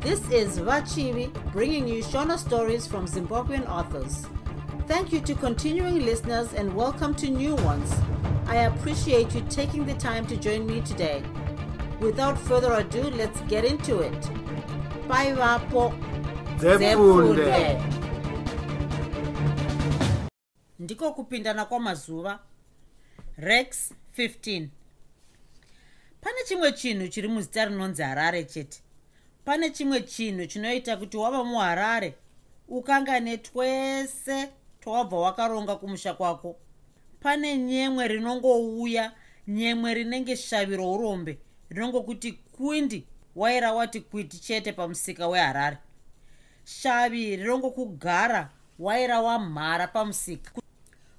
This is Vachivi bringing you Shona stories from Zimbabwean authors. Thank you to continuing listeners and welcome to new ones. I appreciate you taking the time to join me today. Without further ado, let's get into it. Bye, Vapo. Zefunde. ndiko kupindana kwamazuva rex 15 pane chimwe chinhu chiri muzita rinonzi harare chete pane chimwe chinhu chinoita kuti wava muharare ukangane twese twawabva wakaronga kumusha kwako. Pane nyemwe rinongouya nyemwe rinenge shavi rourombe rinongokuti kwindi waira wati kwiti chete pamusika weharare. Shavi rinongokugara waira wamhara pamusika.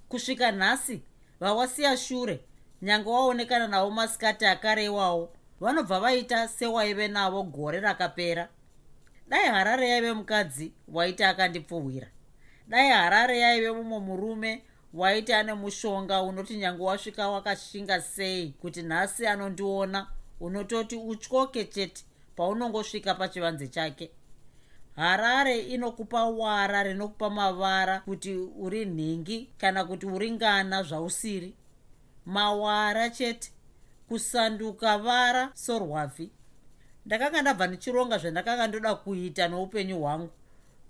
Kusvika nhasi vawasiya shure nyange waonekana navo masikati akare iwawo vanobva vaita sewaive navo gore rakapera. Dai harare yaive mukadzi waiti akandipfuhwira. Dai harare yaive mumwe murume waiti ane mushonga unoti nyange wasvika wakashinga sei kuti nhasi anondiona unototi utyoke chete paunongosvika pachivanze chake. Harare inokupa wara rinokupa mavara kuti uri nhingi kana kuti uri ngana zvausiri. Mawara chete kusanduka vara sorwafi ndakanga ndabva ndichironga zvandakanga ndoda kuita noupenyu hwangu.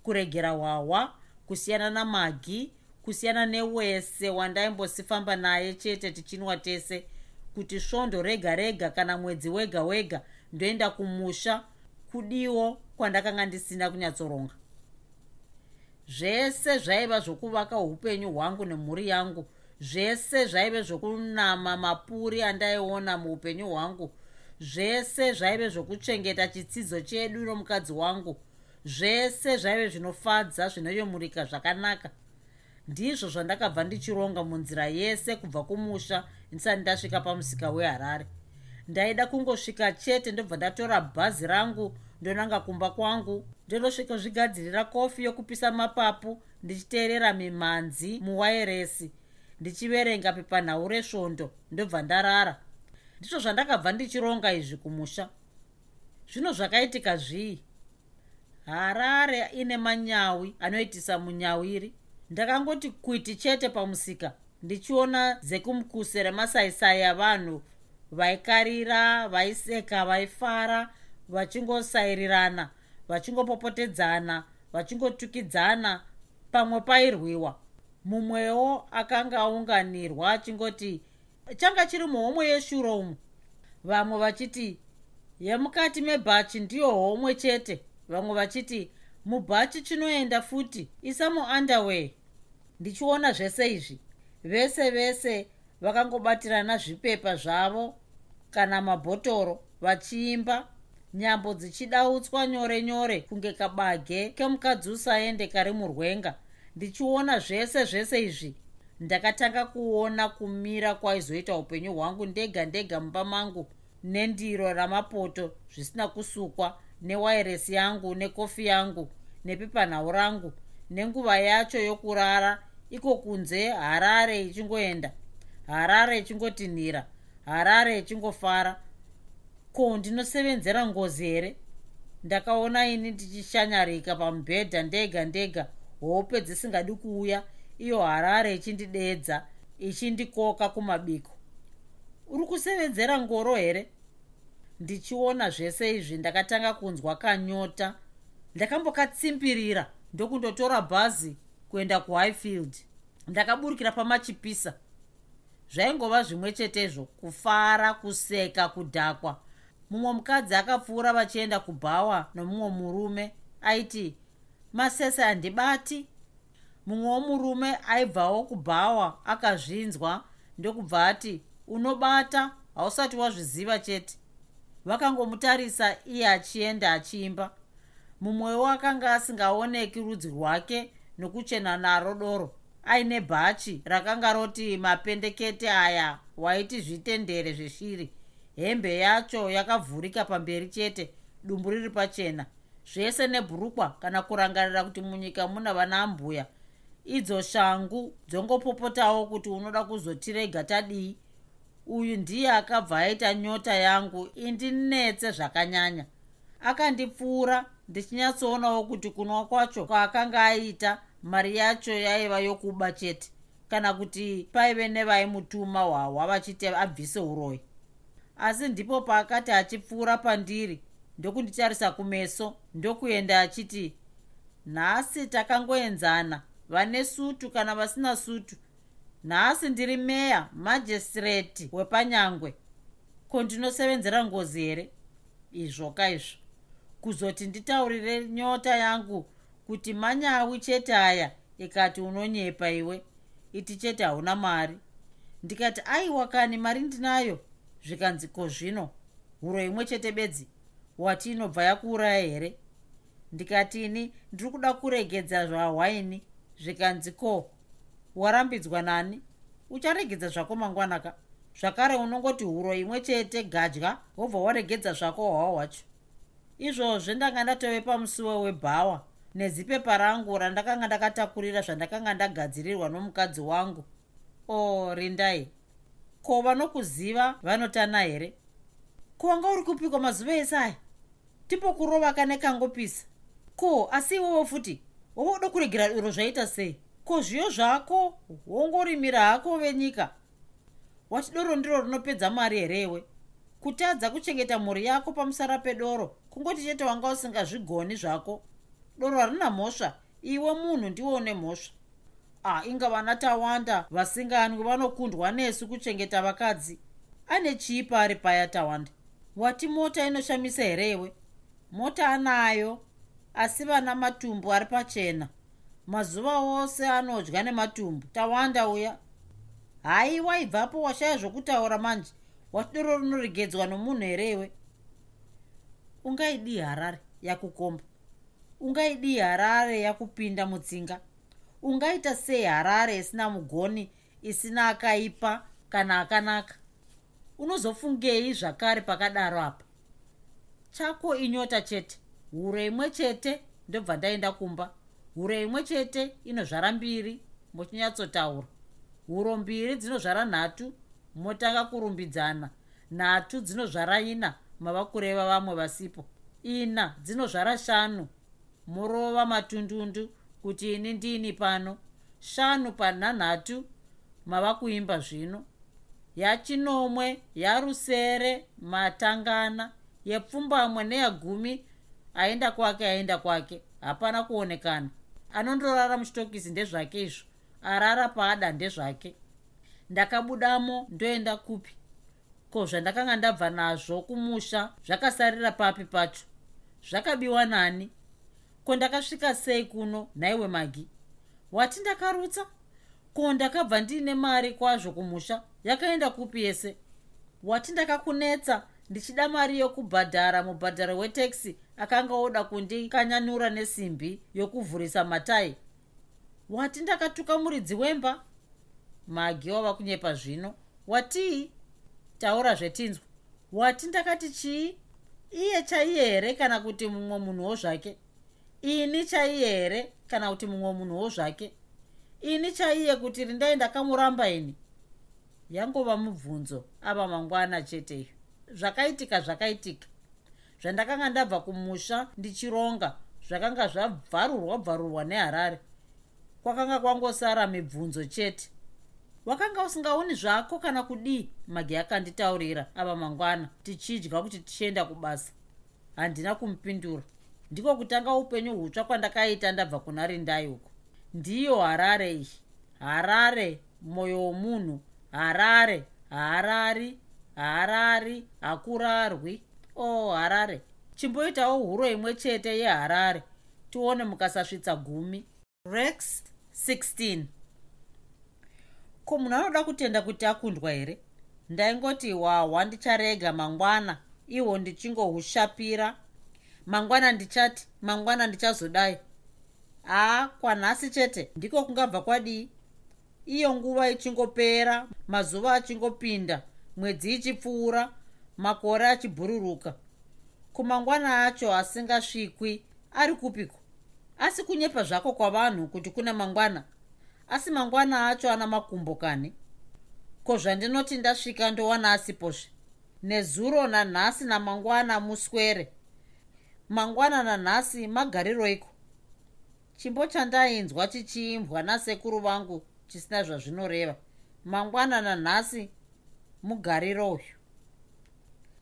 Kuregera hwahwa kusiyana namagi kusiyana newese wandaimbosifamba naye chete tichinwa tese. Kuti svondo rega rega kana mwedzi wega wega ndoenda kumusha kudiwo kwandakanga ndisina kunyatsoronga zvese zvaiva zvokuvaka upenyu hwangu nemhuri yangu zvese zvaive zvokunama mapuri andaiona muupenyu hwangu. Zvese zvaive zvokuchengeta chitsidzo chedu nomukadzi wangu. Zvese zvaive zvinofadza zvinoyemurika zvakanaka. Ndizvo zvandakabva ndichironga munzira yese kubva kumusha ndisati ndasvika pamusika weharare. Ndaida kungosvika chete ndobva ndatora bhazi rangu ndonanga kumba kwangu. Ndondosvika zvigadzirira kofi yokupisa mapapu ndichiteerera mimhanzi muwairesi ndichiverenga pepanhau resvondo ndobva ndarara. Ndizvo zvandakabva ndichironga izvi kumusha. Zvino zvakaitika zvii? Harare ine manyawi anoitisa munyawiri ndakangoti kwiti chete pamusika ndichiona zekumukuse remasaisai avanhu vaikarira vaiseka vaifara vachingosairirana vachingopopotedzana vachingotukidzana pamwe pairwiwa mumwewo akanga aunganirwa achingoti changa chiri muhomwe yeshuro umu? Vamwe vachiti yemukati mebhachi ndiyo homwe chete. Vamwe vachiti mubhachi chinoenda futi isa muunderway ndichiona zvese izvi. Vese vese vakangobatirana zvipepa zvavo kana mabhotoro vachiimba nyambo dzichidautswa nyore nyore kunge kabage kemukadzi usaende kari murwenga ndichiona zvese zvese izvi. Ndakatanga kuona kumira kwaizoita upenyu hwangu ndega ndega mumba mangu. Nendiro ramapoto zvisina kusukwa newairesi yangu nekofi yangu nepepanhau rangu nenguva yacho yokurara. Iko kunze harare ichingoenda harare ichingotinhira harare ichingofara. Ko ndinosevenzera ngozi here? Ndakaona ini ndichishanyarika pamubhedha ndega ndega hope dzisingadi kuuya iyo harare ichindidedza ichindikoka kumabiko. Uri kusevenzera ngoro here? Ndichiona zvese izvi ndakatanga kunzwa kanyota. Ndakambokatsimbirira ndokundotora bhazi kuenda kuhighfield. Ndakaburukira pamachipisa. Zvaingova zvimwe chetezvo kufara kuseka kudhakwa. Mumwe mukadzi akapfuura vachienda kubhawa nomumwe murume aiti masese handibati mumwewo murume aibvawo kubhawa akazvinzwa ndokubva ati unobata? Hausati wazviziva chete. Vakangomutarisa iye achienda achiimba. Mumwewo akanga asingaoneki rudzi rwake nokuchena naro doro. Aine bhachi rakanga roti mapendekete aya waiti zvitendere zveshiri. Hembe yacho yakavhurika pamberi chete dumbu riri pachena zvese nebhurukwa kana kurangarira kuti munyika muna vana mbuya idzo shangu dzongopopotawo kuti unoda kuzotirega tadii uyu ndiye akabva aita nyota yangu indinetse zvakanyanya. Akandipfuura ndichinyatsoonawo kuti kunwa kwacho kwaakanga aita mari yacho yaiva yokuba chete kana kuti paive nevaimutuma hwahwa vachiti abvise uroyi. Asi ndipo paakati achipfuura pandiri ndokunditarisa kumeso ndokuenda achiti nhasi takangoenzana vane sutu kana vasina sutu. Nhasi ndiri meya majistireti wepanyangwe. Ko ndinosevenzera ngozi here? Izvo kuzoti nditaurire nyota yangu kuti manyawi chete aya ikati unonyepa iwe. Iti chete hauna mari. Ndikati aiwa kani mari ndinayo. Zvikanzi ko zvino? Huro imwe chete bedzi wati inobva yakuuraya here? Ndikatini ndiri kuda kuregedza zvahwaini zvikanzi ko warambidzwa nani? Ucharegedza zvako mangwanaka. Zvakare unongoti huro imwe chete gadya wobva waregedza zvako hwawa hwacho. Izvozvo ndanga ndatove pamusuwo webhawa nezipepa rangu randakanga ndakatakurira zvandakanga ndagadzirirwa nomukadzi wangu. O rindai. Ko vanokuziva vanotana here ko wanga uri kupikwa mazuva ese aya? Tipo kurova kane kangopisa. Ko asi iwowo futi wova uda kuregera iro zvaita sei? Ko zviyo zvako wongorimira hako venyika wati doro ndiro rinopedza mari herewe kutadza kuchengeta mhuri yako pamusara pedoro kungoti chete wanga usingazvigoni zvako. Doro harina mhosva iwe munhu ndiwo une mhosva. A inga vana tawanda vasinganwi vanokundwa nesu kuchengeta vakadzi. Ane chii pari paya tawanda wati mota inoshamisa herewe mota anayo asi vana matumbu ari pachena. Mazuva ose anodya nematumbu. Tawanda uya. Haiwa ibvapo washaya zvokutaura manje? Wati doro rinoregedzwa nomunhu herewe ungaidii harare yakukomba? Ungaidii harare yakupinda mutsinga? Ungaita sei harare isina mugoni isina akaipa kana akanaka unozofungei zvakare pakadaro apa chako inyota chete. Huro imwe chete ndobva ndaenda kumba. Huro imwe chete inozvara mbiri muchinyatsotaura. Huro mbiri dzinozvara nhatu motanga kurumbidzana. Nhatu dzinozvara ina mava kureva vamwe vasipo. Ina dzinozvara shanu murova matundundu kuti ini ndini pano. Shanu panhanhatu mava kuimba zvino yachinomwe yarusere matangana yepfumbamwe neyagumi aenda kwake aenda kwake. Hapana kuonekana. Anondorara muchitokisi ndezvake izvo. Arara paada ndezvake. Ndakabudamo ndoenda kupi? Ko zvandakanga ndabva nazvo kumusha zvakasarira papi pacho. Zvakabiwa nani? Ko ndakasvika sei kuno? Nhaiwe magi wati ndakarutsa? Ko ndakabva ndiine mari kwazvo kumusha yakaenda kupi yese? Wati ndakakunetsa ndichida mari yokubhadhara mubhadharo weteksi akanga oda kundikanyanura nesimbi yokuvhurisa matai. Wati ndakatuka muridzi wemba? Magi wava kunyepa zvino. Watii taura zvetinzwa. Wati ndakati chii? Iye chaiye here kana kuti mumwe munhuwo zvake? Ini chaiye here kana kuti mumwe munhuwo zvake? Ini chaiye kuti rindai ndakamuramba ini yangova mubvunzo. Ava mangwana cheteyo zvakaitika zvakaitika. Zvandakanga ndabva kumusha ndichironga zvakanga zvabvarurwa bvarurwa neharare. Kwakanga kwangosara mibvunzo chete. Wakanga usingaoni zvako kana kudii? Magi akanditaurira ava mangwana tichidya kuti tichienda kubasa. Handina kumupindura. Ndiko kutanga upenyu hutsva kwandakaita ndabva kuna rindai uko ndiyo harare iyi. Harare mwoyo womunhu harare harari harari hakurarwi. O oh, harare. Chimboitawo huro imwe chete yeharare. Tione mukasasvitsa gumi. Rex 16 ko munhu anoda kutenda kuti akundwa here? Ndaingoti hwahwa ndicharega mangwana. Ihwo ndichingohushapira. Mangwana ndichati mangwana ndichazodai. Haa kwanhasi chete ndiko kungabva kwadii iyo nguva ichingopera mazuva achingopinda mwedzi ichipfuura makore achibhururuka. Kumangwana acho asingasvikwi ari kupiko? Asi kunyepa zvako kwavanhu kuti kuna mangwana asi mangwana acho ana makumbo kani? Ko zvandinoti ndasvika ndowana asipozve nezuro nanhasi namangwana muswere. Mangwanana nhasi magariroiko chimbo chandainzwa chichiimbwa nasekuru vangu chisina zvazvinoreva. Mangwanana nhasi mugariro uyu.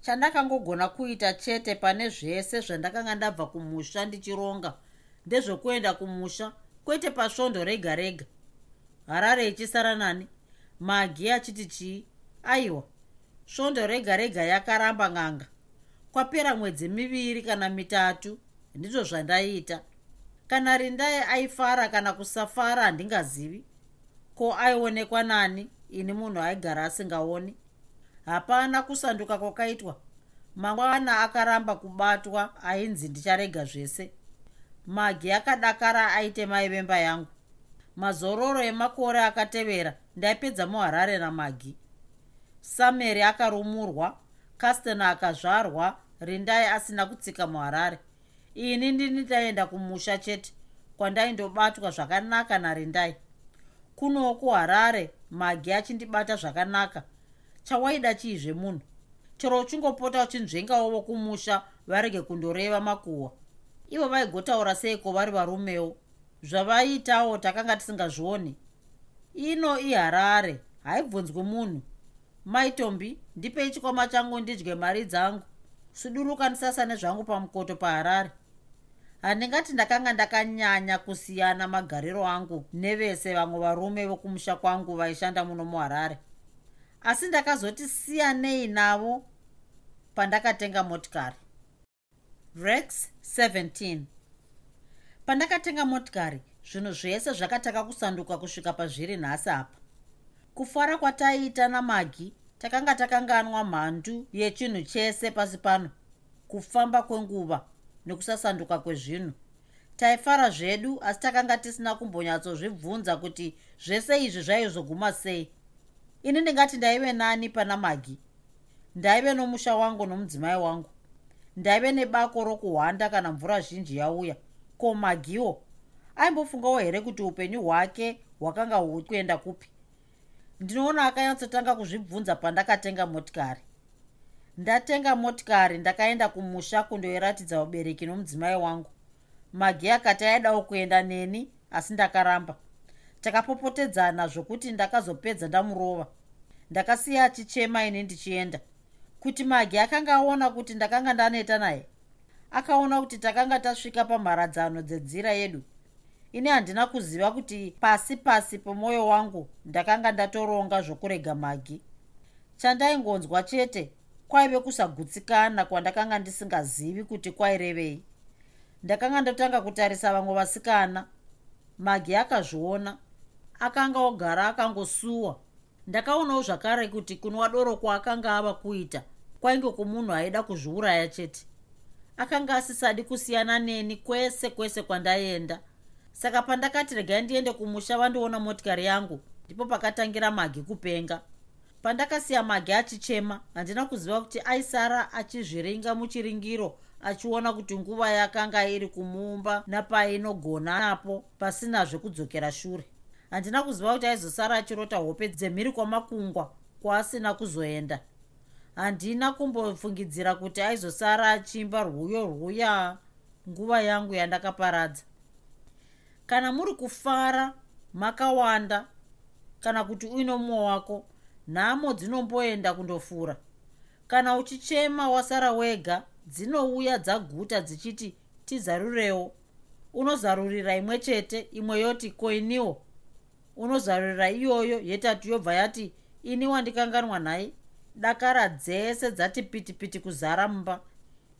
Chandakangogona kuita chete pane zvese zvandakanga ndabva kumusha ndichironga ndezvekuenda kumusha kwete pasvondo rega rega. Harare ichisara nani? Magi achiti chii? Aiwa svondo rega rega yakaramba ng'anga. Kwapera mwedzi miviri kana mitatu ndizvo zvandaiita kana rindai aifara kana kusafara handingazivi ko aionekwa nani ini munhu aigara asingaoni. Hapana kusanduka kwakaitwa. Mangwana akaramba kubatwa ainzi ndicharega zvese. Magi akadakara aite maivemba yangu. Mazororo emakore akatevera ndaipedza muharare namagi. Sameri akarumurwa castena akazvarwa rindai asina kutsika muharare ini ndini ndaenda kumusha chete kwandaindobatwa zvakanaka narindai kunowo kuharare magi achindibata zvakanaka. Chawaida chiizve munhu. Chero uchingopota uchinzvengawo vokumusha varege kundoreva makuhwa. Ivo vaigotaura seiko vari varumewo zvavaiitawo takanga tisingazvioni. Ino iharare haibvunzwi munhu. Maitombi ndipei chikwama changu ndidye mari dzangu. Suduruka ndisasa nezvangu pamukoto paharare handingati ndakanga ndakanyanya kusiyana magariro angu nevese vamwe varume vokumusha kwangu vaishanda muno muharare. Asi ndakazoti siyanei navo pandakatenga motikari. Rex 17 pandakatenga motikari zvinhu zvese zvakataka kusanduka kusvika pazviri nhasi apa. Kufara kwataiita namagi takanga takanganwa mhandu yechinhu chese pasi pano. Kufamba kwenguva nekusasanduka kwezvinhu. Taifara zvedu asi takanga tisina kumbonyatsozvibvunza kuti zvese izvi zvaizoguma sei. Ini ndingati ndaive nani pana magi. Ndaive nomusha wangu nomudzimai wangu. Ndaive nebako rokuhwanda kana mvura zhinji yauya. Ko magiwo? Aimbofungawo here kuti upenyu hwake hwakanga hukuenda kupi? Ndinoona akanyatsotanga kuzvibvunza pandakatenga motikari ndatenga motikari ndakaenda kumusha kundoiratidza ubereki nomudzimai wangu. Magi akati aidawo kuenda neni asi ndakaramba. Takapopotedzana zvokuti ndakazopedza ndamurova. Ndakasiya achichema ini ndichienda. Kuti magi akanga aona kuti ndakanga ndaneta naye akaona kuti takanga tasvika pamharadzano dzenzira yedu ini handina kuziva kuti pasi pasi pomwoyo wangu ndakanga ndatoronga zvokurega magi chandaingonzwa chete kwaive kusagutsikana kwandakanga ndisingazivi kuti kwairevei. Ndakanga ndotanga kutarisa vamwe vasikana. Magi akazviona. Akanga ogara akangosuwa. Ndakaonawo zvakare kuti kunwa doro kwaakanga ava kuita kwainge kumunhu aida kuzviuraya chete. Akanga asisadi kusiyana neni kwese kwese kwandaenda. Saka pandakati regai ndiende kumusha vandiona motikari yangu. Ndipo pakatangira magi kupenga pandakasiya magi achichema handina kuziva kuti aisara achizviringa muchiringiro achiona kuti nguva yakanga iri kumuumba napainogona napo pasinazve kudzokera shure. Handina kuziva kuti aizosara achirota hope dzemhiri kwamakungwa kwaasina kuzoenda. Handina kumbofungidzira kuti aizosara achimba rwuyo rwuya nguva yangu yandakaparadza. Kana muri kufara makawanda kana kuti uino mumwe wako nhamo dzinomboenda kundofura. Kana uchichema wasara wega dzinouya dzaguta dzichiti tizarurewo. Unozarurira imwe chete imwe yoti koiniwo. Unozarurira iyoyo yetatu yobva yati ini wandikanganwa nhaye dakara dzese dzati pitipiti kuzara mumba.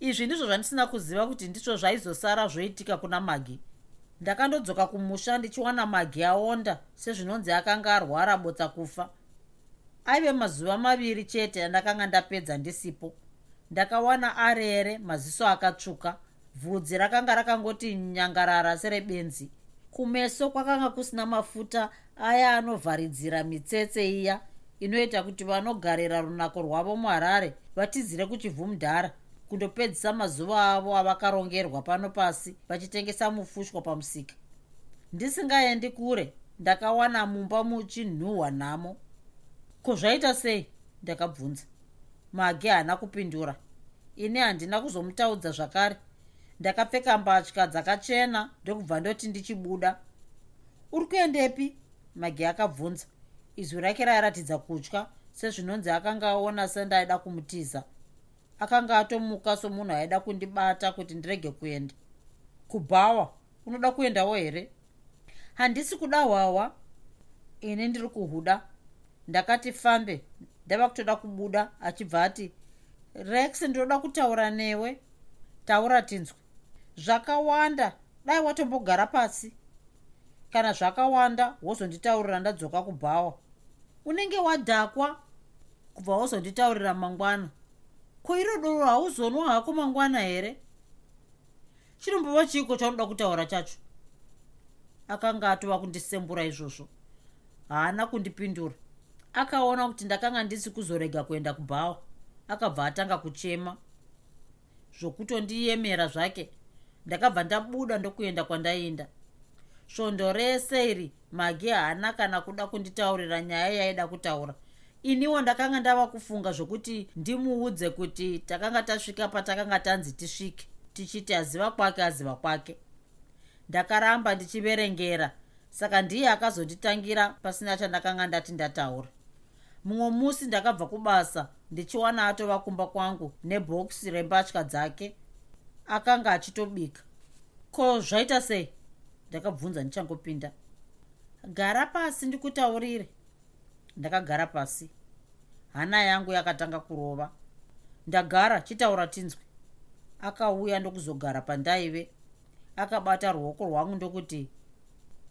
Izvi ndizvo zvandisina kuziva kuti ndizvo zvaizosara zvoitika kuna magi ndakandodzoka kumusha ndichiwana magi aonda sezvinonzi akanga arwara botsa kufa aive mazuva maviri chete andakanga ndapedza ndisipo. Ndakawana arere maziso akatsvuka bvudzi rakanga rakangoti nyangarara serebenzi kumeso kwakanga kusina mafuta aya anovharidzira mitsetse iya inoita kuti vanogarira runako rwavo muharare vatizire kuchivhumudhara kundopedzisa mazuva avo avakarongerwa pano pasi vachitengesa mufushwa pamusika. Ndisingaendi kure ndakawana mumba muchinhuhwa nhamo ko zvaita sei? Ndakabvunza. Magi haana kupindura. Ini handina kuzomutaudza zvakare. Ndakapfeka mbatya dzakachena ndokubva ndoti ndichibuda. Uri kuendepi? Magi akabvunza. Izwi rake rairatidza kutya sezvinonzi akanga aona sendaida kumutiza. Akanga atomuka somunhu aida kundibata kuti ndirege kuenda. Kubhawa? Unoda kuendawo here? Handisi kuda hwawa ini ndiri kuhuda ndakati fambe ndava kutoda kubuda achibva ati rex ndinoda kutaura newe. Taura tinzwi. Zvakawanda dai watombogara pasi. Kana zvakawanda wozonditaurira ndadzoka kubhawa unenge wadhakwa? Kubva wozonditaurira mangwana. Ko iro doro hauzonwa hako mangwana here? Chinombova chiiko chaunoda kutaura chacho? Akanga atova kundisembura izvozvo. Haana kundipindura akaona kuti ndakanga ndisi kuzorega kuenda kubhawa akabva atanga kuchema. Zvokutondiyemera zvake ndakabva ndabuda ndokuenda kwandaenda svondo rese iri magi haana kana kuda kunditaurira nyaya yaida kutaura. Iniwo ndakanga ndava kufunga zvokuti ndimuudze kuti takanga tasvika patakanga tanzi tisvike tichiti aziva kwake aziva kwake. Ndakaramba ndichiverengera saka ndiye akazonditangira pasina chandakanga ndati ndataura mumwe musi ndakabva kubasa ndichiwana atova kumba kwangu nebhokisi rembatya dzake akanga achitobika. Ko zvaita sei? Ndakabvunza ndichangopinda. Gara pasi ndikutaurire. Ndakagara pasi. Hana yangu yakatanga kurova. Ndagara chitaura tinzwi. Akauya ndokuzogara pandaive. Akabata ruoko rwangu ndokuti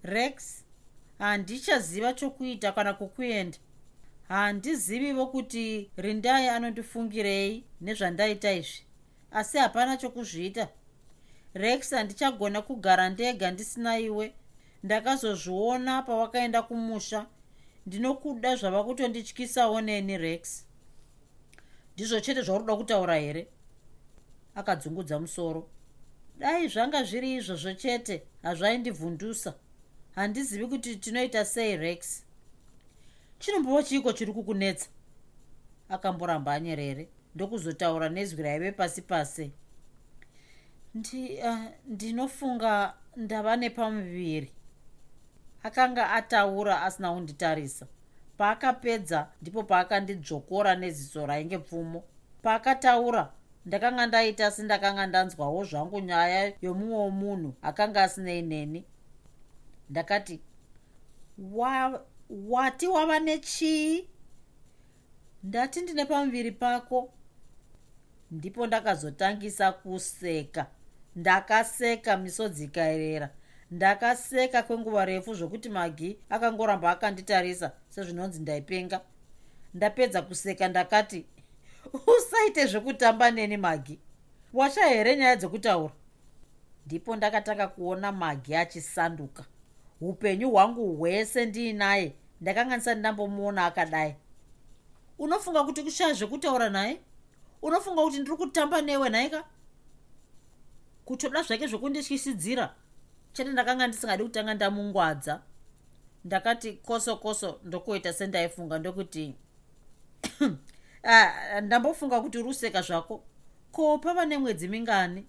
rex handichaziva chokuita kana kukuenda handizivivo kuti rindai anondifungirei nezvandaita izvi asi hapana chokuzviita. Rex handichagona kugara ndega ndisina iwe. Ndakazozviona pawakaenda kumusha. Ndinokuda zvava kutondityisawo neni rex. Ndizvo chete zvauroda kutaura here? Akadzungudza musoro. Dai zvanga zviri izvozvo chete hazvaindivhundusa. Handizivi kuti tinoita sei rex chinombova chiiko chiri kukunetsa? Akamboramba anyerere. Ndokuzotaura nezwi raive pasi pasi. Uh, ndinofunga ndava nepamuviri. Akanga ataura asina kunditarisa. Paakapedza ndipo paakandidzvokora neziso rainge pfumo. Paakataura ndakanga ndaita sendakanga ndanzwawo zvangu nyaya yomumwe womunhu akanga asinei neni ndakati wati wava nechii ndati ndine pamuviri pako. Ndipo ndakazotangisa kuseka. Ndakaseka misodzi ikaerera ndakaseka kwenguva refu zvokuti magi akangoramba akanditarisa sezvinonzi ndaipenga. Ndapedza kuseka ndakati usaite zvekutamba neni magi washa here nyaya dzekutaura? Ndipo ndakatanga kuona magi achisanduka. Upenyu hwangu hwese ndiinaye ndakanga ndisati ndambomuona akadai. Unofunga kuti kushaya zvekutaura naye? Unofunga kuti ndiri kutamba newe nhaika kutoda zvake zvokundityisidzira chete ndakanga ndisingadi kutanga ndamungwadza. Ndakati koso koso ndokuita sendaifunga ndokuti ah, ndambofunga kuti uri useka zvako. Ko pava nemwedzi mingani?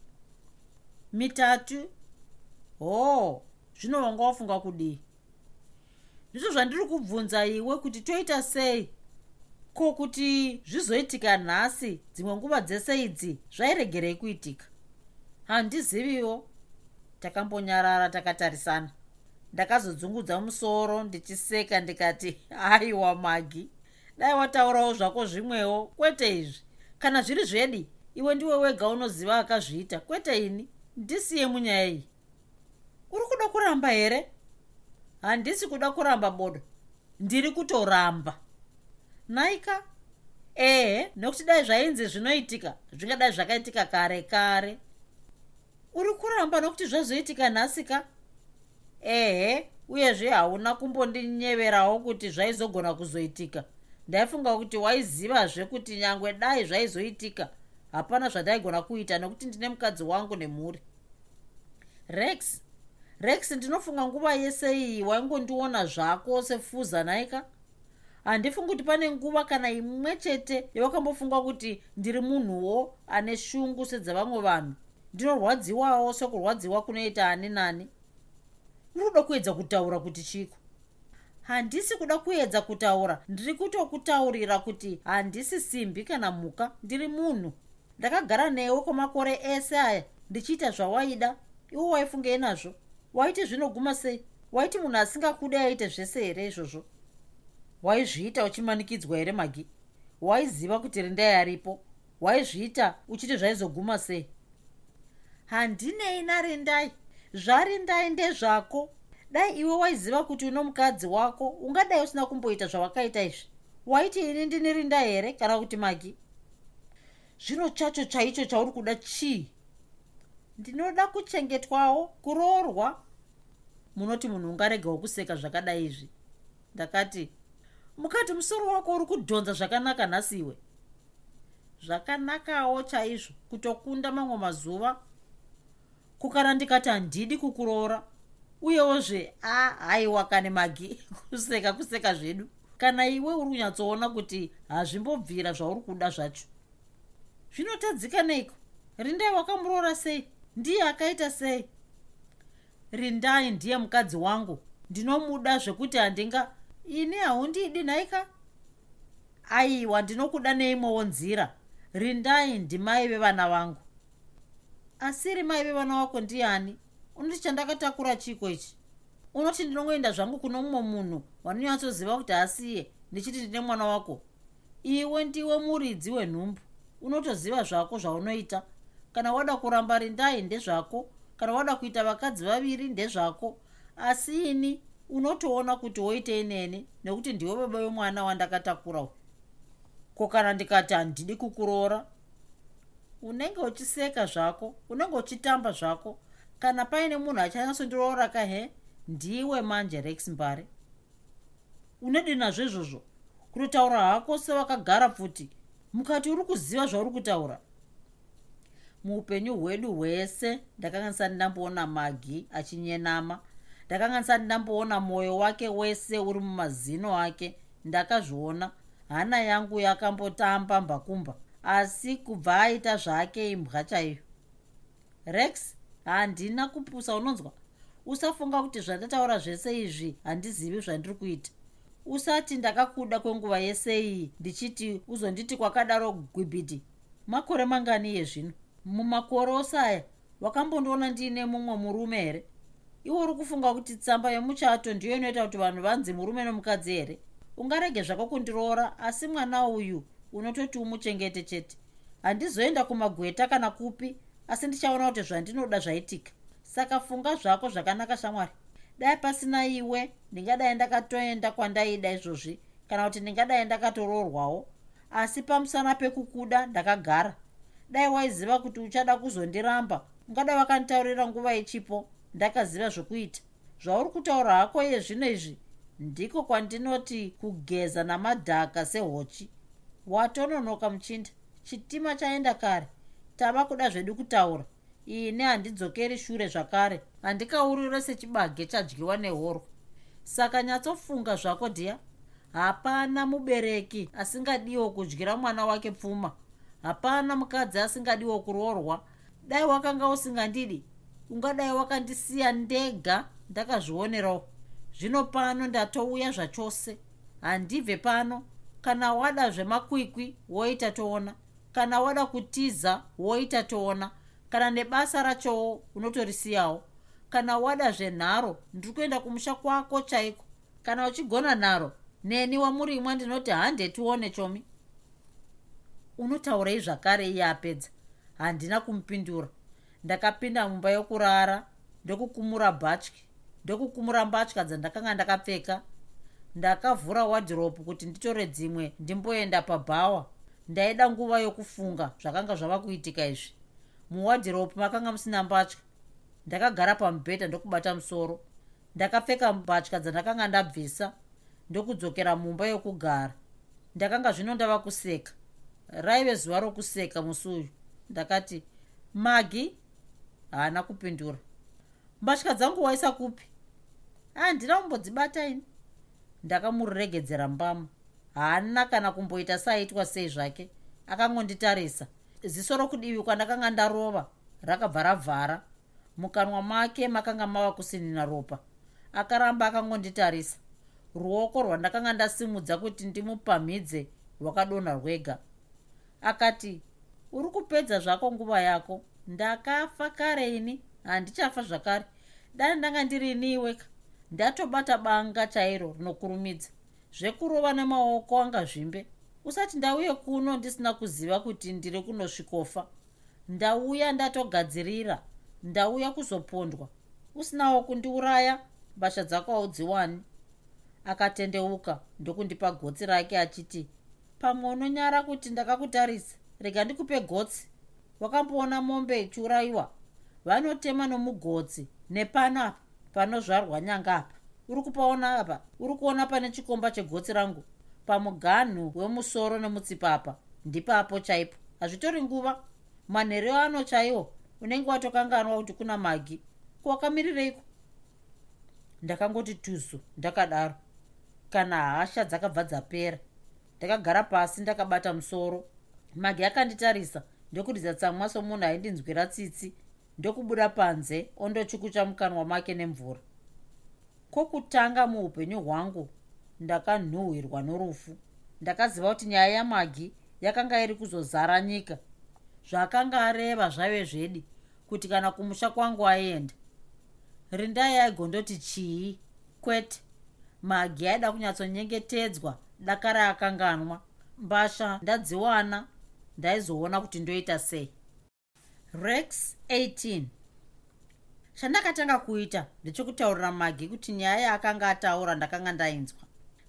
Mitatu? Hoo zvino wanga wafunga kudii ndizvo zvandiri kubvunza iwe kuti toita sei? Ko kuti zvizoitika nhasi dzimwe nguva dzese idzi zvairegerei kuitika? Handiziviwo. Takambonyarara takatarisana. Ndakazodzungudza musoro ndichiseka ndikati aiwa magi dai wataurawo zvako zvimwewo kwete izvi. Kana zviri zvedi iwe ndiwe wega unoziva akazviita kwete ini. Ndisiye munyaya iyi. Uri kuda kuramba here handisi kuda kuramba bodo. Ndiri kutoramba. Naika? Ehe nokuti dai zvainzi zvinoitika zvingadai zvakaitika kare kare. Uri kuramba nokuti zvazoitika nhasika ehe uyezve hauna kumbondinyeverawo kuti zvaizogona kuzoitika. Ndaifunga kuti waizivazve kuti nyangwe dai zvaizoitika. Hapana zvandaigona kuita nokuti ndine mukadzi wangu nemhuri. Rex rex ndinofunga nguva yese iyi waingondiona zvako sefuza naika? Handifungi kuti pane nguva kana imwe chete yawakambofunga kuti ndiri munhuwo ane shungu sedzavamwe vanhu. Ndinorwadziwawo sekurwadziwa kunoita ani nani? Uri kuda kuedza kutaura kuti chiko? Handisi kuda kuedza kutaura. Ndiri kutokutaurira kuti handisi simbi kana mhuka. Ndiri munhu. Ndakagara newe kwemakore ese aya. Ndichiita zvawaida. Iwo waifungei nazvo waiti zvinoguma sei? Waiti munhu asingakude aite zvese here izvozvo? Waizviita uchimanikidzwa here magi waiziva kuti rindai aripo? Waizviita uchiti zvaizoguma sei? Handinei narindai. Zvarindai ndezvako. Dai iwe waiziva kuti uno mukadzi wako ungadai usina kumboita zvawakaita izvi? Waiti ini ndini rindai here kana kuti magi zvino chacho chaicho chauri kuda chii ndinoda kuchengetwawo kuroorwa. Munoti munhu ungaregawo kuseka zvakadai izvi. Ndakati mukati musoro wako uri kudhonza zvakanaka nhasiwe zvakanakawo chaizvo kutokunda mamwe mazuva. Kukana ndikati handidi kukuroora uyewozve a haiwa kane magi kuseka kuseka zvedu. Kana iwe uri kunyatsoona kuti hazvimbobvira zvauri kuda zvacho. Zvinotadzika neiko? Rindai wakamuroora sei ndiye akaita sei? Rindai ndiye mukadzi wangu. Ndinomuda zvekuti handinga ini haundidi nhaika aiwa ndinokuda neimwewo nzira. Rindai ndimai vevana vangu. Asiri mai vevana vako ndiani? Unoti chandakatakura chiko ichi? Unoti ndinongoenda zvangu kuno mumwe munhu wanonyatsoziva kuti asiye ndichiti ndine mwana wako? Iwe ndiwe muridzi wenhumbu. Unotoziva zvako zvaunoita kana wada kuramba rindai ndezvako. Kana wada kuita vakadzi vaviri ndezvako. Asi ini unotoona kuti woitei neni nekuti ndiwe baba wemwana wandakatakura ko kana ndikati handidi kukuroora unenge uchiseka zvako unenge uchitamba zvako. Kana paine munhu achanyatsondiroora kahe ndiwe manje rex mbare. Unedi nazvo izvozvo? Kutotaura hako sevakagara pfuti mukati uri kuziva zvauri kutaura muupenyu hwedu hwese. Ndakanga ndisati ndamboona magi achinyenama. Ndakanga ndisati ndamboona mwoyo wake wese uri mumazino ake. Ndakazviona. Hana yangu yakambotamba mbakumba. Asi kubva aita zvake imbwa chaiyo. Rex handina kupusa unonzwa? Usafunga kuti zvandataura zvese izvi handizivi zvandiri kuita. Usati ndakakuda kwenguva yese iyi ndichiti uzonditi kwakadaro gwibhiti makore mangani yezvino mumakore osaya wakambondiona ndiine mumwe murume here? Iwe uri kufunga kuti tsamba yemuchato ndiyo inoita kuti vanhu vanzi murume nomukadzi here? Ungarege zvako kundiroora asi mwana uyu unototi umuchengete chete. Handizoenda kumagweta kana kupi asi ndichaona kuti zvandinoda zvaitika. Saka funga zvako zvakanaka shamwari. Dai pasina iwe ndingadai ndakatoenda kwandaida izvozvi kana kuti ndingadai ndakatoroorwawo. Asi pamusana pekukuda ndakagara dai waiziva kuti uchada kuzondiramba. Ungadai wakanditaurira nguva ichipo ndakaziva zvokuita. Zvauri kutaura hako iye zvino izvi ndiko kwandinoti kugeza namadhaka sehochi. Watononoka muchinda. Chitima chaenda kare. Tava kuda zvedu kutaura. Ini handidzokeri shure zvakare. Handikaurire sechibage chadyiwa nehorwa. Saka nyatsofunga zvako dhiya. Hapana mubereki asingadiwo kudyira mwana wake pfuma hapana mukadzi asingadiwo kuroorwa. Dai wakanga usingandidi? Ungadai wakandisiya ndega ndakazvionerawo. Zvino pano ndatouya zvachose. Handibve pano. Kana wada zvemakwikwi woita toona. Kana wada kutiza woita toona. Kana nebasa rachowo unotorisiyawo. Kana wada zvenharo ndiri kuenda kumusha kwako chaiko? Kana uchigona nharo neni wamurimwa ndinoti handetione chomi unotaurei zvakare iye apedza? Handina kumupindura. Ndakapinda mumba yokurara ndokukumura bhatyi ndokukumura mbatya dzandakanga ndakapfeka. Ndakavhura wadhiropu kuti nditore dzimwe ndimboenda pabhawa. Ndaida nguva yokufunga zvakanga zvava kuitika izvi. Muwadhiropu makanga musina mbatya. Ndakagara pamubhedha ndokubata musoro. Ndakapfeka mbatya dzandakanga ndabvisa ndokudzokera mumba yokugara. Ndakanga zvino ndava kuseka raive zuva rokuseka musi uyu. Ndakati magi haana kupindura. Mbatya dzangu waisa kupi? Handina kumbodzibata ini. Ndakamuregedzera mbamu haana kana kumboita saaitwa sei zvake. Akangonditarisa. Ziso rokudivi kwandakanga ndarova rakabva ravhara. Mukanwa make makanga mava kusinina ropa. Akaramba akangonditarisa. Ruoko rwandakanga ndasimudza kuti ndimupamhidze rwakadonha rwega akati uri kupedza zvako nguva yako? Ndakafa kare ini. Handichafa zvakare. Dani ndanga ndirini iweka ndatobata banga chairo rinokurumidza. Zvekurova nemaoko anga zvimbe. Usati ndauye kuno ndisina kuziva kuti ndiri kunosvikofa. Ndauya ndatogadzirira. Ndauya kuzopondwa. Usinawo kundiuraya. Mbasha dzako haudziwani. Akatendeuka ndokundipa gotsi rake achiti pamwe unonyara kuti ndakakutarisa rega ndikupe gotsi. Wakamboona mombe ichiurayiwa. Vanotema nomugotsi nepano apa panozvarwa nyanga apa. Uri kupaona apa? Uri kuona pane chikomba chegotsi rangu? Pamuganhu wemusoro nemutsipa apa ndipapo chaipo. Hazvitori nguva. Manhereyo ano chaiwo unenge watokanganwa kuti kuna magi. Kuwakamirireiko ndakangoti tuzu ndakadaro. Kana hasha dzakabva dzapera ndakagara pasi ndakabata musoro. Magi akanditarisa ndokuridza tsamwa somunhu aindinzwira tsitsi ndokubuda panze ondochukucha mukanwa make nemvura. Kwokutanga muupenyu hwangu ndakanhuhwirwa norufu. Ndakaziva kuti nyaya yamagi yakanga iri kuzozara nyika. Zvaakanga areva zvaive zvedi kuti kana kumusha kwangu aenda rindai aigondoti chii? Kwete. Magi aida kunyatsonyengetedzwa daka raakanganwa mbasha ndadziwana. Ndaizoona kuti ndoita sei. Rex 18 chandakatanga kuita ndechokutaurira magi kuti nyaya yaakanga ataura ndakanga ndainzwa.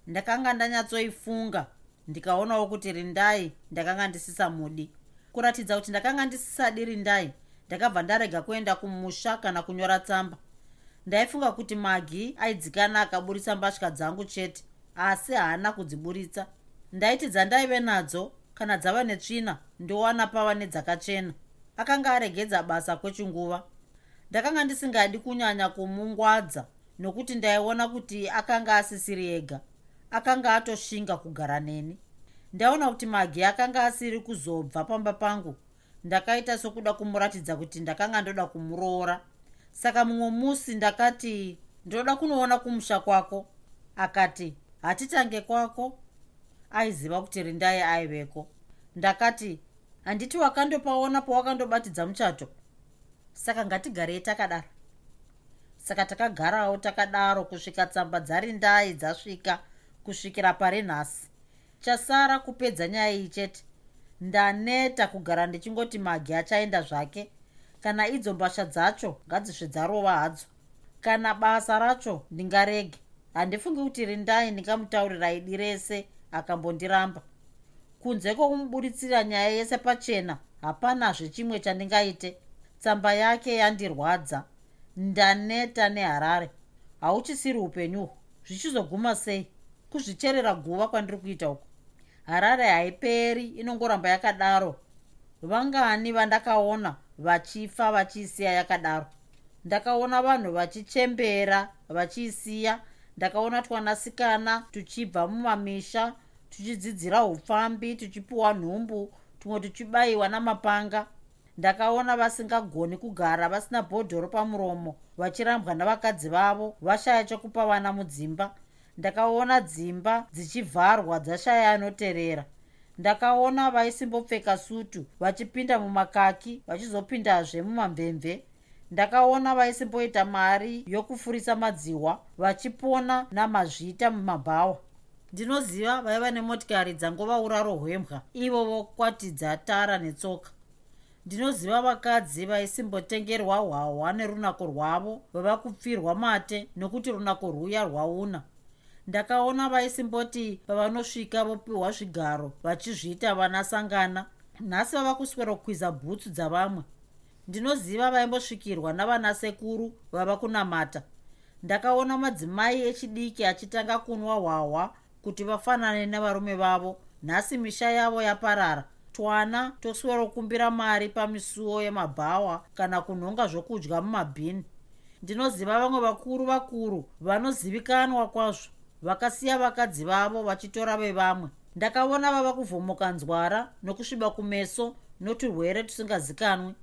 Ndakanga ndanyatsoifunga ndikaonawo kuti rindai ndakanga ndisisamudi kuratidza kuti ndakanga ndisisadi rindai ndakabva ndarega kuenda kumusha kana kunyora tsamba. Ndaifunga kuti magi aidzikana akaburitsa mbatya dzangu chete asi haana kudziburitsa. Ndaiti dzandaive nadzo kana dzava netsvina ndowana pava nedzakachena. Akanga aregedza basa kwechinguva. Ndakanga ndisingadi kunyanya kumungwadza nokuti ndaiona kuti akanga asisiri ega. Akanga atoshinga kugara neni. Ndaona kuti magi akanga asiri kuzobva pamba pangu. Ndakaita sokuda kumuratidza kuti ndakanga ndoda kumuroora. Saka mumwe musi ndakati ndoda kunoona kumusha kwako. Akati hatitange kwako. Aiziva kuti rindai aiveko. Ndakati handiti wakandopaona pawakandobatidza muchato? Saka ngatigarei takadaro. Saka takagarawo takadaro kusvika tsamba dzarindai dzasvika kusvikira pari nhasi. Chasara kupedza nyaya iyi chete. Ndaneta kugara ndichingoti magi achaenda zvake. Kana idzo mbasha dzacho ngadzisve dzarova hadzo. Kana basa racho ndingarege handifungi kuti rindai ndingamutaurira idi rese akambondiramba kunze kwokumuburitsira nyaya yese pachena hapanazve chimwe chandingaite. Tsamba yake yandirwadza. Ndaneta neharare. Hauchisiri upenyuhwo zvichizoguma sei? Kuzvicherera guva kwandiri kuita uku. Harare haiperi inongoramba yakadaro. Vangani vandakaona vachifa vachiisiya yakadaro. Ndakaona vanhu vachichembera vachiisiya ndakaona twanasikana tuchibva mumamisha tuchidzidzira upfambi tuchipiwa nhumbu tumwe tuchibayiwa namapanga. Ndakaona vasingagoni kugara vasina bhodhoro pamuromo vachirambwa navakadzi vavo vashaya chokupa vana mudzimba. Ndakaona dzimba dzichivharwa dzashaya anoteerera ndakaona vaisimbopfeka sutu vachipinda mumakaki vachizopindazve mumamvemve ndakaona vaisimboita mari yokufurisa madziwa vachipona namazvita mumabhawa. Ndinoziva vaiva nemotikari dzangova uraro hwembwa ivo vokwatidza tara netsoka. Ndinoziva vakadzi vaisimbotengerwa hwahwa nerunako rwavo vava kupfirwa mate nokuti runako rwuya rwauna. Ndakaona vaisimboti pavanosvika vopiwa zvigaro vachizviita vanasangana nhasi vava kuswerokwiza bhutsu dzavamwe ndinoziva vaimbosvikirwa navanasekuru vava kunamata. Ndakaona madzimai echidiki achitanga kunwa hwahwa kuti vafanane nevarume vavo nhasi misha yavo yaparara. Twana toswerokumbira mari pamisuwo yemabhawa kana kunhonga zvokudya mumabhini. Ndinoziva vamwe vakuru vakuru vanozivikanwa kwazvo vakasiya vakadzi vavo vachitora vevamwe. Ndakaona vava kuvhomoka nzwara nokusviba kumeso noturwere tusingazikanwi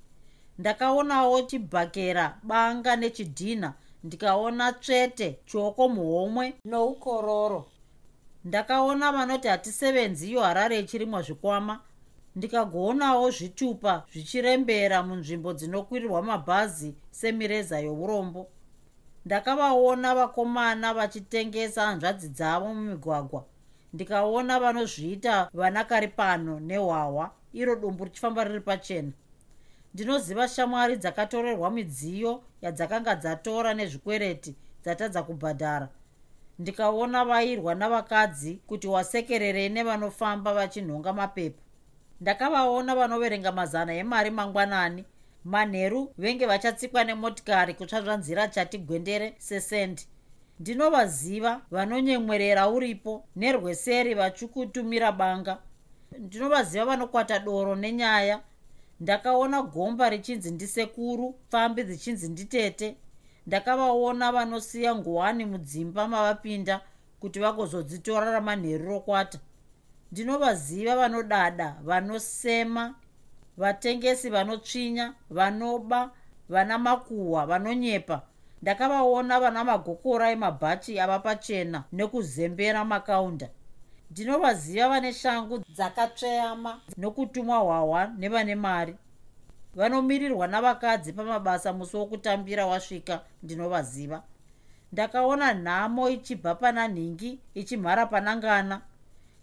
ndakaonawo chibhakera banga nechidhina. Ndikaona tsvete chioko muhomwe noukororo. Ndakaona vanoti hatisevenzi iyo harare ichirimwa zvikwama ndikagoonawo zvitupa zvichirembera munzvimbo dzinokwirirwa mabhazi semireza yourombo. Ndakavaona vakomana vachitengesa hanzvadzi dzavo mumigwagwa. Ndikaona vanozviita vanakaripano nehwahwa. Iro dumbu richifamba riri pachena ndinoziva shamwari dzakatorerwa midziyo yadzakanga dzatora nezvikwereti dzatadza kubhadhara. Ndikaona vairwa navakadzi kuti wasekererei nevanofamba vachinhonga mapepa. Ndakavaona vanoverenga mazana emari mangwanani. Manheru venge vachatsikwa nemotikari kutsvatsva nzira chati gwendere sesendi. Ndinovaziva vanonyemwerera uripo nerweseri vachikutumira banga. Ndinovaziva vanokwata doro nenyaya ndakaona gomba richinzi ndisekuru pfambi dzichinzi nditete. Ndakavaona vanosiya nguwani mudzimba mavapinda kuti vagozodzitora ramanheru rokwata. Ndinovaziva vanodada vanosema vatengesi vanotsvinya vanoba vana makuhwa vanonyepa. Ndakavaona vana magokora emabhachi ava pachena nekuzembera makaunda ndinovaziva vane shangu dzakatsveyama nokutumwa hwahwa nevane mari. Vanomirirwa navakadzi pamabasa musi wokutambira wasvika ndinovaziva. Ndakaona nhamo ichibva pana nhingi ichimhara pana ngana.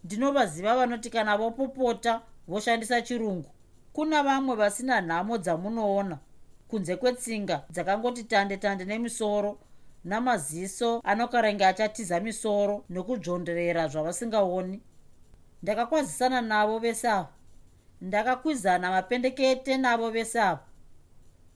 Ndinovaziva vanoti kana vopopota voshandisa chirungu. Kuna vamwe vasina nhamo dzamunoona kunze kwetsinga dzakangoti tande tande nemisoro namaziso anokarenge achatiza misoro nokudzvonderera zvavasingaoni. Ndakakwazisana navo vese ava. Ndakakwizana mapendekete navo vese ava.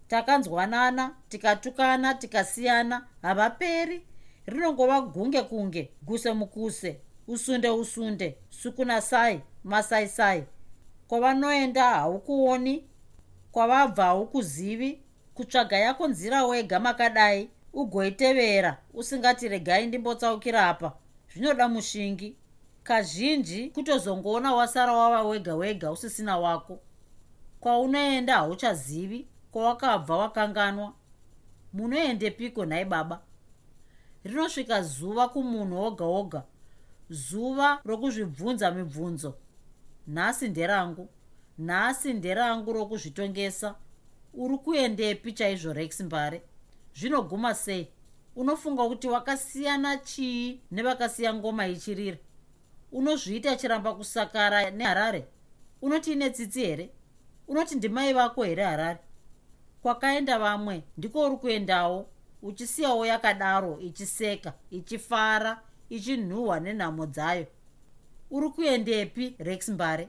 Takanzwanana tikatukana tikasiyana havaperi. Rinongova gunge kunge guse mukuse usunde usunde sukunasai masaisai kwavanoenda haukuoni kwavabva haukuzivi kutsvaga yako nzira wega makadai ugoitevera usingati regai ndimbotsaukira apa. Zvinoda mushingi. Kazhinji kutozongoona wasara wava wega wega usisina wako. Kwaunoenda hauchazivi kwawakabva wakanganwa. Munoendepiko nhai baba? Rinosvika zuva kumunhu woga woga zuva rokuzvibvunza mibvunzo. Nhasi nderangu nhasi nderangu rokuzvitongesa. Uri kuendepi chaizvo rex mbare zvinoguma sei? Unofunga kuti wakasiyana chii nevakasiya ngoma ichirira? Unozviita chiramba kusakara neharare? Unoti ine tsitsi here? Unoti ndimai vako here harare? Kwakaenda vamwe ndiko uri kuendawo uchisiyawo yakadaro ichiseka ichifara ichinhuhwa nenhamo dzayo. Uri kuendepi rex mbare